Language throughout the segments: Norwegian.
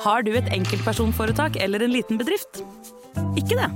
Har du et enkeltpersonforetak eller en liten bedrift? Ikke det?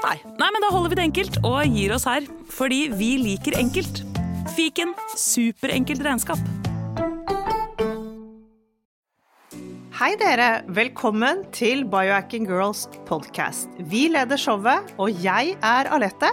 Nei. Nei, men da holder vi det enkelt og gir oss her. Fordi vi liker enkelt. Fiken superenkelt regnskap. Hei dere, velkommen til Biohacking Girls podcast. Vi leder showet, og jeg er Alette.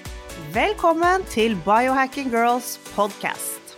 Velkommen til Biohacking Girls podcast.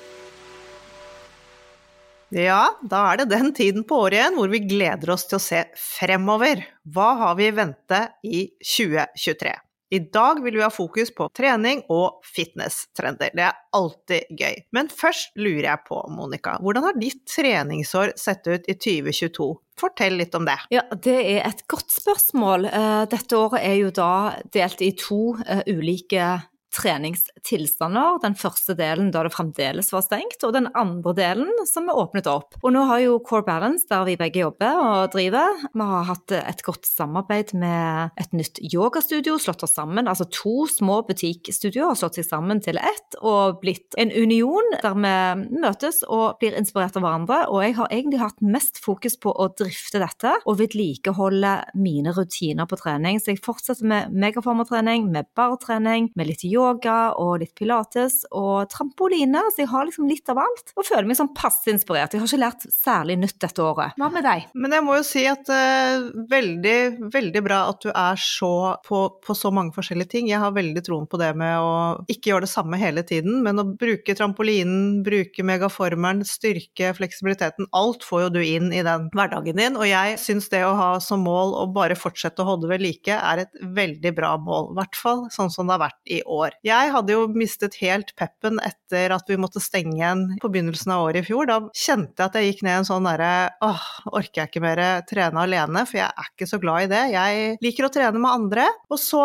Ja, da er det den tiden på året igjen hvor vi gleder oss til å se fremover. Hva har vi i vente i 2023? I dag vil vi ha fokus på trening og fitness-trender. Det er alltid gøy. Men først lurer jeg på, Monica, hvordan har ditt treningsår sett ut i 2022? Fortell litt om det. Ja, Det er et godt spørsmål. Eh, dette året er jo da delt i to eh, ulike treningstilstander. Den første delen da det fremdeles var stengt, og den andre delen som er åpnet opp. Og nå har jo Core Balance, der vi begge jobber og driver, vi har hatt et godt samarbeid med et nytt yogastudio, slått oss sammen. Altså to små butikkstudioer har slått seg sammen til ett og blitt en union der vi møtes og blir inspirert av hverandre. Og jeg har egentlig hatt mest fokus på å drifte dette og vedlikeholde mine rutiner på trening. Så jeg fortsetter med megaformertrening, med bartrening, med litt yoga yoga og litt pilates og trampoline. Så jeg har liksom litt av alt. Og føler meg sånn passe inspirert. Jeg har ikke lært særlig nytt dette året. Hva med deg? Men jeg må jo si at uh, veldig, veldig bra at du er så på, på, så mange forskjellige ting. Jeg har veldig troen på det med å ikke gjøre det samme hele tiden, men å bruke trampolinen, bruke megaformeren, styrke fleksibiliteten. Alt får jo du inn i den hverdagen din. Og jeg syns det å ha som mål å bare fortsette å holde ved like er et veldig bra mål. I hvert fall sånn som det har vært i år. Jeg hadde jo mistet helt peppen etter at vi måtte stenge igjen på begynnelsen av året i fjor. Da kjente jeg at jeg gikk ned en sånn derre åh, orker jeg ikke mer trene alene, for jeg er ikke så glad i det. Jeg liker å trene med andre. Og så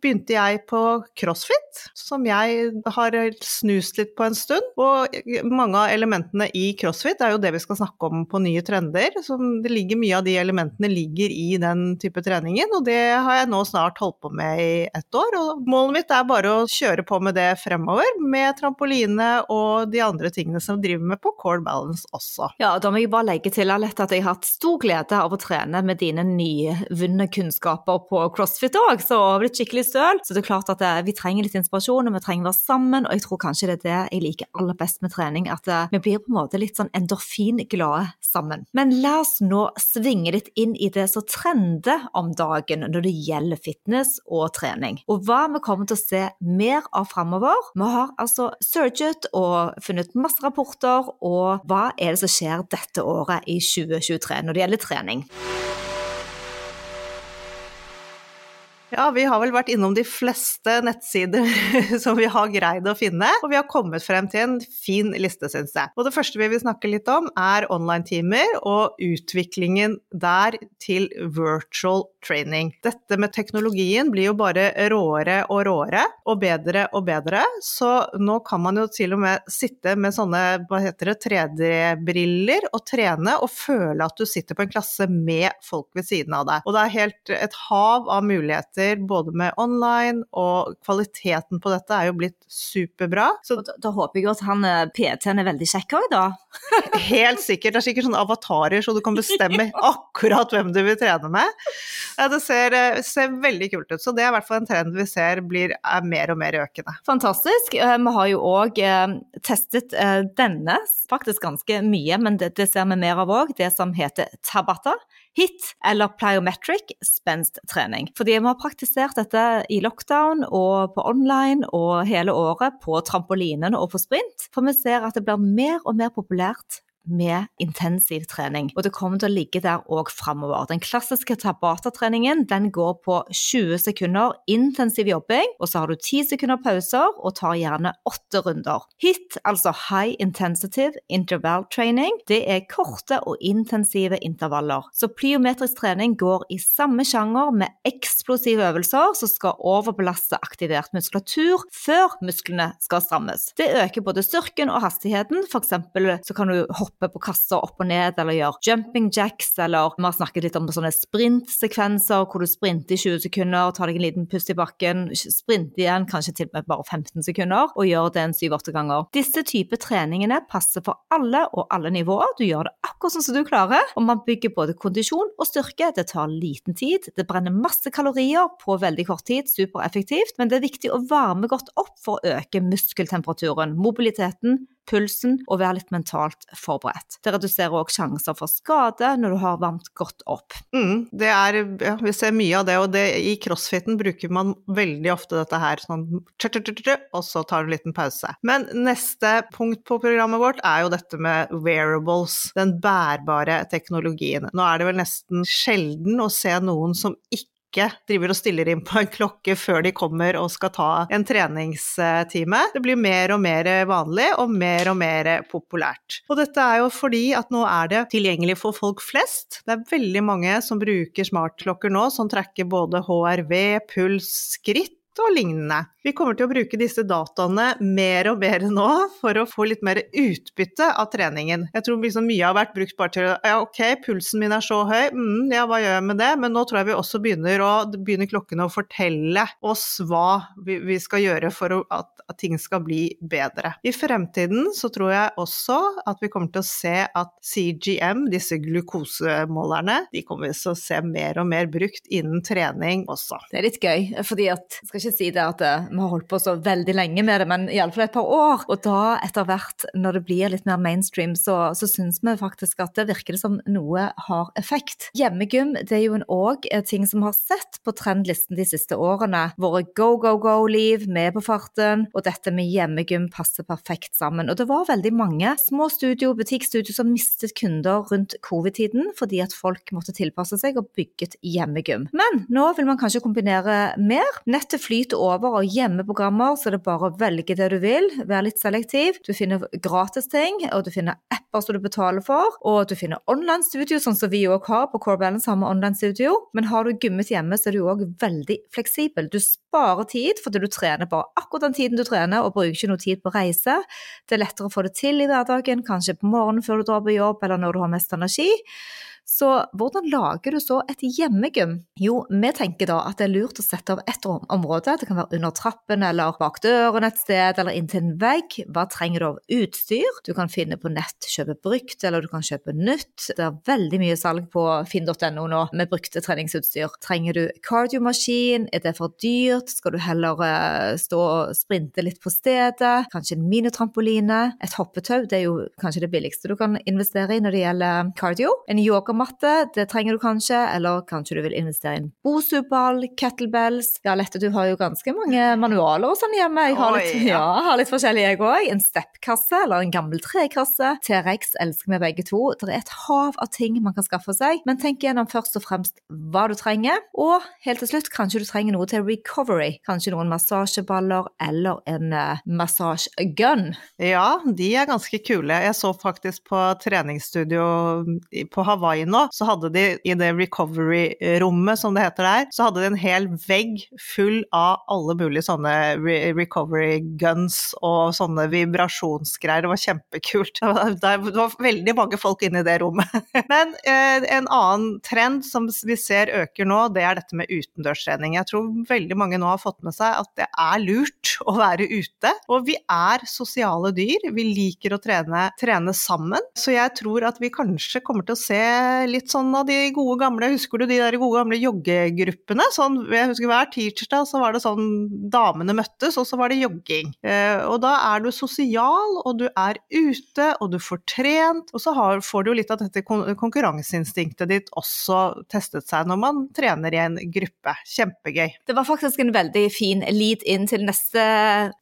begynte jeg på crossfit, som jeg har snust litt på en stund. Og mange av elementene i crossfit er jo det vi skal snakke om på Nye trender. Så det ligger mye av de elementene ligger i den type treningen, og det har jeg nå snart holdt på med i ett år. Og målet mitt er bare bare å kjøre på med det fremover, med trampoline og de andre tingene som driver med på core balance også. Ja, da må jeg bare legge til Alette, at jeg har hatt stor glede av å trene med dine nyvunne kunnskaper på crossfit òg, så har blitt skikkelig støl. Så det er klart at eh, vi trenger litt inspirasjon, og vi trenger å være sammen, og jeg tror kanskje det er det jeg liker aller best med trening, at eh, vi blir på en måte litt sånn endorfinglade sammen. Men la oss nå svinge litt inn i det som trender om dagen når det gjelder fitness og trening, og hva vi kommer til å se mer av framover. Vi har altså searchet og funnet masse rapporter, og hva er det som skjer dette året i 2023 når det gjelder trening? Ja, vi har vel vært innom de fleste nettsider som vi har greid å finne, og vi har kommet frem til en fin liste, syns jeg. Og det første vi vil snakke litt om, er online-timer og utviklingen der til virtual training. Dette med teknologien blir jo bare råere og råere, og bedre og bedre, så nå kan man jo til og med sitte med sånne, hva heter det, 3D-briller og trene og føle at du sitter på en klasse med folk ved siden av deg. Og det er helt et hav av muligheter tjenester både med online, og kvaliteten på dette er jo blitt superbra. Så da, da håper jeg at han eh, PT-en er veldig kjekk òg, da? helt sikkert. Det er sikkert sånne avatarer, så du kan bestemme akkurat hvem du vil trene med. Det ser, eh, ser veldig kult ut. Så det er i hvert fall en trend vi ser blir, er mer og mer økende. Fantastisk. Eh, vi har jo òg testet denne faktisk ganske mye, men det, det ser vi mer av òg. Det som heter Tabata. HIT eller plyometric spensttrening. Fordi vi har praktisert dette i lockdown og på online og hele året på trampolinene og på sprint. For vi ser at det blir mer og mer populært med intensiv trening. Og det kommer til å ligge der òg framover. Den klassiske Tabata-treningen den går på 20 sekunder intensiv jobbing, og så har du 10 sekunder pauser og tar gjerne 8 runder. HIT, altså High Intensive Interval Training, det er korte og intensive intervaller. Så plyometrisk trening går i samme sjanger med eksplosive øvelser som skal overbelaste aktivert muskulatur før musklene skal strammes. Det øker både styrken og hastigheten. Eksempel så kan du hoppe på kasser opp og ned, eller gjøre jumping jacks, eller vi har snakket litt om sånne sprintsekvenser hvor du sprinter i 20 sekunder, tar deg en liten pust i bakken, sprinter igjen, kanskje til og med bare 15 sekunder, og gjør det en 7-8 ganger. Disse type treningene passer for alle og alle nivåer. Du gjør det akkurat sånn som du klarer, og man bygger både kondisjon og styrke. Det tar liten tid, det brenner masse kalorier på veldig kort tid, supereffektivt, men det er viktig å varme godt opp for å øke muskeltemperaturen, mobiliteten, pulsen og være litt mentalt forberedt. Det reduserer òg sjanser for skade når du har varmt godt opp. Mm, det er, ja, vi ser mye av det, og det, i crossfiten bruker man veldig ofte dette her sånn og så tar du en liten pause. Men neste punkt på programmet vårt er jo dette med wearables, den bærbare teknologien. Nå er det vel nesten sjelden å se noen som ikke ikke driver og stiller inn på en klokke før de kommer og skal ta en treningstime. Det blir mer og mer vanlig og mer og mer populært. Og dette er jo fordi at nå er det tilgjengelig for folk flest. Det er veldig mange som bruker smartklokker nå som trekker både HRV, puls, skritt og lignende. Vi kommer til å bruke disse dataene mer og mer nå for å få litt mer utbytte av treningen. Jeg tror liksom mye har vært brukt bare til ja, ok, pulsen min er så høy, mm, ja, hva gjør jeg med det? Men nå tror jeg vi også begynner, å, begynner klokkene å fortelle oss hva vi, vi skal gjøre for at, at, ting skal bli bedre. I fremtiden så tror jeg også at vi kommer til å se at CGM, disse glukosemålerne, de kommer vi til å se mer og mer brukt innen trening også. Det er litt gøy, fordi at skal ikke si det at eh, vi har holdt på så veldig lenge med det, men iallfall et par år. Og da etter hvert, når det blir litt mer mainstream, så, så syns vi faktisk at det virker som noe har effekt. Hjemmegym det er jo en òg ting som har sett på trendlisten de siste årene. Våre go, go, go-liv med på farten, og dette med hjemmegym passer perfekt sammen. Og det var veldig mange små studio, butikkstudio som mistet kunder rundt covid-tiden fordi at folk måtte tilpasse seg og bygget hjemmegym. Men nå vil man kanskje kombinere mer. Nettet flyter over og hjemmeprogrammer, så det er bare å velge det du vil. Vær litt selektiv. Du finner gratis ting, og du finner apper som du betaler for, og du finner online studio, sånn som vi òg har på Core Balance, har vi online studio. Men har du gymmet hjemme, så er du òg veldig fleksibel. Du sparer tid fordi du trener bare akkurat den tiden du trener, og bruker ikke noe tid på reise. Det er lettere å få det til i hverdagen, kanskje på morgenen før du drar på jobb, eller når du har mest energi. Så hvordan lager du så et hjemmegym? Jo, vi tenker da at det er lurt å sette av et område. Det kan være under trappen eller bak døren et sted eller inntil en vegg. Hva trenger du av utstyr? Du kan finne på nett, kjøpe brukt, eller du kan kjøpe nytt. Det er veldig mye salg på finn.no nå med brukte treningsutstyr. Trenger du kardiomaskin? Er det for dyrt? Skal du heller uh, stå og sprinte litt på stedet? Kanskje en minitrampoline? Et hoppetau, det er jo kanskje det billigste du kan investere i når det gjelder cardio. En yoga yogamatte, det trenger du kanskje, eller kanskje du vil investere i en Bosu-ball, kettlebells Ja, Lette, du har jo ganske mange manualer og sånn hjemme. Jeg har litt, ja, har litt forskjellig, jeg òg. En steppkasse eller en gammel trekasse. T-rex elsker vi begge to. Det er et hav av ting man kan skaffe seg, men tenk gjennom først og fremst hva du trenger. Og helt til slutt, kanskje du trenger noe til recovery. Kanskje noen massasjeballer eller en uh, massasjegun. Ja, de er ganske kule. Jeg så faktisk på treningsstudio på Hawaii nå, så hadde de i det recovery-rommet, som det heter der, så hadde de en hel vegg full av alle mulige sånne recovery guns og sånne vibrasjonsgreier. Det var kjempekult. Det var veldig mange folk inne i det rommet. Men eh, en annen trend som vi ser øker nå, det er dette med utendørstrening. Jeg tror veldig mange nå har fått med seg at det er lurt å være ute. Og vi er sosiale dyr. Vi liker å trene, trene sammen. Så jeg tror at vi kanskje kommer til å se litt sånn av de gode gamle Husker du de der gode gamle joggegruppene? Sånn, jeg husker Hver tirsdag så var det sånn damene møttes, og så var det jogging. Eh, og da er du sosial, og du er ute, og du får trent. Og så har, får du jo litt av dette konkurranseinstinktet ditt også testet seg når man trener i en gruppe. Kjempegøy. Det var faktisk en veldig fin lead inn til neste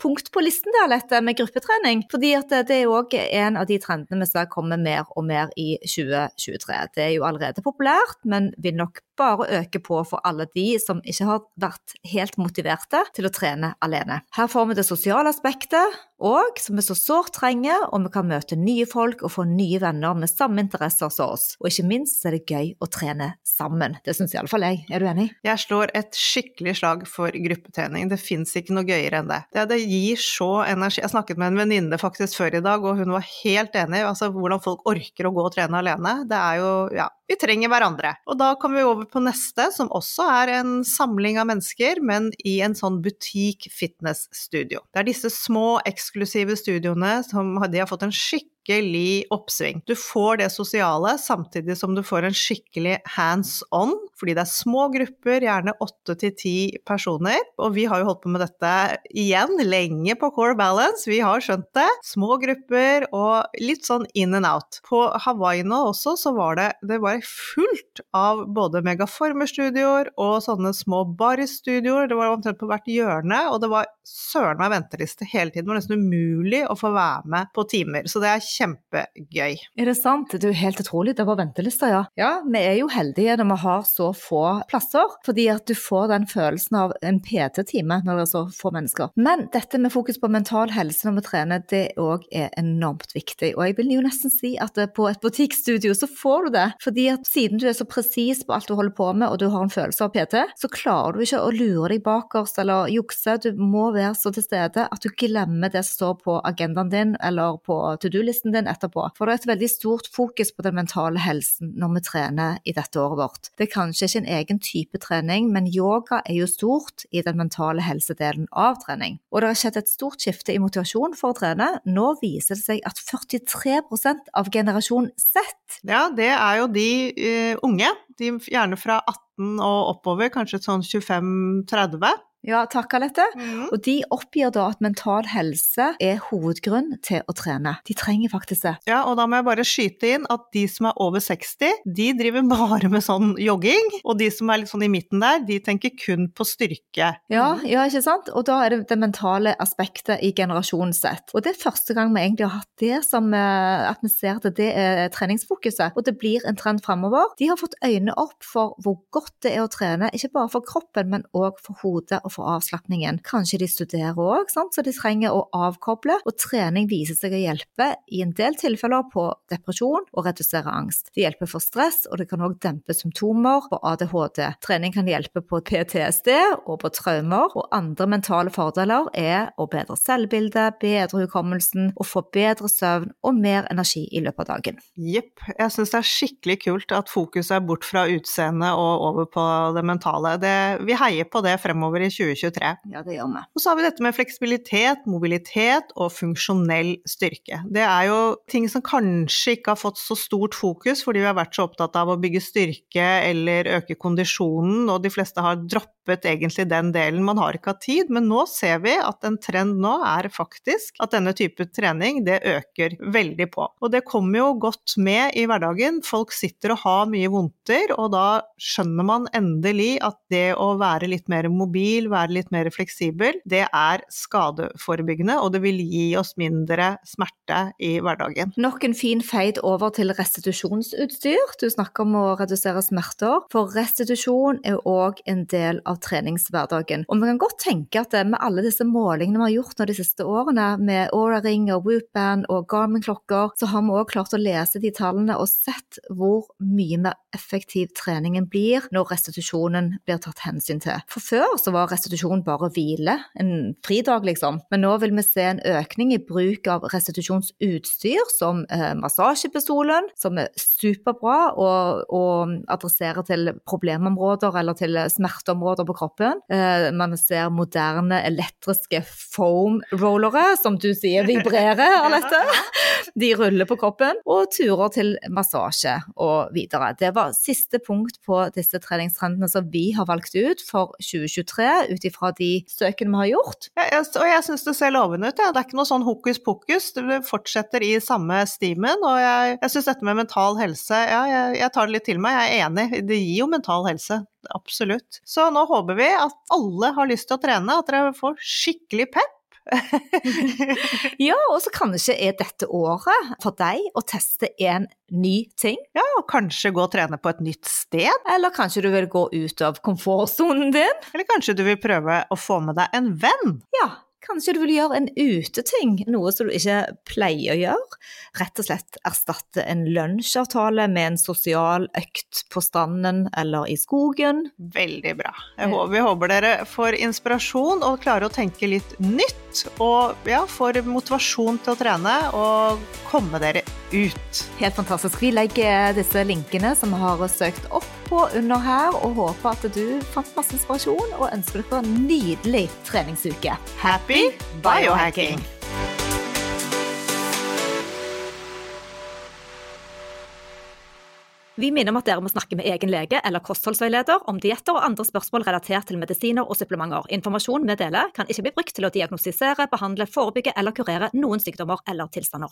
punkt på listen der, dette med gruppetrening. Fordi at det er òg en av de trendene vi ser kommer mer og mer i 2023. Det er jo allerede populært, men vil nok bare øke på for alle de som ikke har vært helt motiverte til å trene alene. Her får vi det sosiale aspektet, og som vi så sårt trenger, og vi kan møte nye folk og få nye venner med samme interesser som oss. Og ikke minst er det gøy å trene sammen. Det syns iallfall jeg. Er du enig? Jeg slår et skikkelig slag for gruppetrening. Det fins ikke noe gøyere enn det. det. det. gir så energi. Jeg snakket med en venninne faktisk før i dag, og hun var helt enig. Altså hvordan folk orker å gå og trene alene. Det er jo ja, vi trenger hverandre. Og da kommer vi over på neste, som også er en samling av mennesker, men i en sånn butikk-fitness-studio. Det er disse små, eksklusive studioene som de har fått en skikkelig skikkelig oppsving. Du får det sosiale samtidig som du får en skikkelig hands on, fordi det er små grupper, gjerne åtte til ti personer. Og vi har jo holdt på med dette igjen lenge på Core Balance, vi har skjønt det. Små grupper og litt sånn in and out. På Hawaii nå også så var det, det var fullt av både megaformerstudioer og sånne små barstudioer. Det var omtrent på hvert hjørne, og det var søren meg venteliste hele tiden. Det var nesten umulig å få være med på timer. Så det er kjempegøy. Er det sant? Det er jo helt utrolig. Det var ventelister, ja. Ja, vi er jo heldige når vi har så få plasser, fordi at du får den følelsen av en PT-time når det er så få mennesker. Men dette med fokus på mental helse når vi trener, det òg er enormt viktig. Og jeg vil jo nesten si at på et butikkstudio så får du det. Fordi at siden du er så presis på alt du holder på med, og du har en følelse av PT, så klarer du ikke å lure deg bakerst eller jukse. Du må være så til stede at du glemmer det som står på agendaen din eller på to do-listen helsen din etterpå. For det er et veldig stort fokus på den mentale helsen når vi trener i dette året vårt. Det er kanskje ikke en egen type trening, men yoga er jo stort i den mentale helsedelen av trening. Og det har skjedd et stort skifte i motivasjon for å trene. Nå viser det seg at 43% av generasjon Z Ja, det er jo de uh, unge. De gjerne fra 18 og oppover, kanskje sånn 25-30. Ja, takk Alette. Mm. Og de oppgir da at mental helse er hovedgrunn til å trene. De trenger faktisk det. Ja, og da må jeg bare skyte inn at de som er over 60, de driver bare med sånn jogging. Og de som er litt sånn i midten der, de tenker kun på styrke. Ja, ja ikke sant. Og da er det det mentale aspektet i generasjonen sett. Og det er første gang vi egentlig har hatt det som at vi ser at det er treningsfokuset. Og det blir en trend fremover. De har fått øynene opp for hvor godt det er å trene, ikke bare for kroppen, men òg for hodet og for avslapningen. Kanskje de studerer òg, så de trenger å avkoble, og trening viser seg å hjelpe i en del tilfeller på depresjon og redusere angst. Det hjelper for stress, og det kan òg dempe symptomer på ADHD. Trening kan hjelpe på PTSD og på traumer, og andre mentale fordeler er å bedre selvbildet, bedre hukommelsen og få bedre søvn og mer energi i løpet av dagen. Jepp. Jeg syns det er skikkelig kult at fokuset er bort fra utseendet og over på det mentale. Det, vi heier på det fremover i 2020. 2023. Ja, det gjør vi. Og så har vi dette med fleksibilitet, mobilitet og funksjonell styrke. Det er jo ting som kanskje ikke har fått så stort fokus fordi vi har vært så opptatt av å bygge styrke eller øke kondisjonen, og de fleste har droppet egentlig den delen. Man har ikke hatt tid, men nå ser vi at en trend nå er faktisk at denne type trening, det øker veldig på. Og det kommer jo godt med i hverdagen. Folk sitter og har mye vondter, og da skjønner man endelig at det å være litt mer mobil, være litt mer fleksibel, det er skadeforebyggende, og det vil gi oss mindre smerte i hverdagen. Nok en fin feit over til restitusjonsutstyr. Du snakker om å redusere smerter, for restitusjon er òg en del av treningshverdagen. Og vi kan godt tenke at med alle disse målingene vi har gjort nå de siste årene, med Aura-ring og Whoop-band og Garmin-klokker, så har vi òg klart å lese de tallene og sett hvor mye mer effektiv treningen blir når restitusjonen blir tatt hensyn til. For før så var restitusjon restitusjon bare hvile, en fridag liksom. Men nå vil vi se en økning i bruk av restitusjonsutstyr som eh, massasjepistolen, som er superbra og, og adresserer til problemområder eller til smerteområder på kroppen. Eh, man ser moderne elektriske foam-rollere, som du sier vibrerer, Alette. De ruller på kroppen. Og turer til massasje og videre. Det var siste punkt på disse treningstrendene som vi har valgt ut for 2023, ut ifra de søkene vi har gjort. Ja, jeg, og jeg syns det ser lovende ut. Ja. Det er ikke noe sånn hokus pokus. Det fortsetter i samme stimen. Og jeg, jeg syns dette med mental helse, ja, jeg, jeg tar det litt til meg. Jeg er enig. Det gir jo mental helse. Absolutt. Så nå håper vi at alle har lyst til å trene, at dere får skikkelig pep. ja, og så kanskje er dette året for deg å teste en ny ting. Ja, og kanskje gå og trene på et nytt sted. Eller kanskje du vil gå ut av komfortsonen din. Eller kanskje du vil prøve å få med deg en venn. Ja, Kanskje du vil gjøre en uteting, noe som du ikke pleier å gjøre. Rett og slett erstatte en lunsjavtale med en sosial økt på stranden eller i skogen. Veldig bra. Håper, vi håper dere får inspirasjon og klarer å tenke litt nytt. Og ja, får motivasjon til å trene og komme dere ut. Helt fantastisk. Vi legger disse linkene som vi har søkt opp på under her, og håper at du fant masse inspirasjon og ønsker dere en nydelig treningsuke. Happy biohacking! Vi minner om at dere må snakke med egen lege eller kostholdsveileder om dietter og andre spørsmål relatert til medisiner og supplementer. Informasjon vi deler kan ikke bli brukt til å diagnostisere, behandle, forebygge eller kurere noen sykdommer eller tilstander.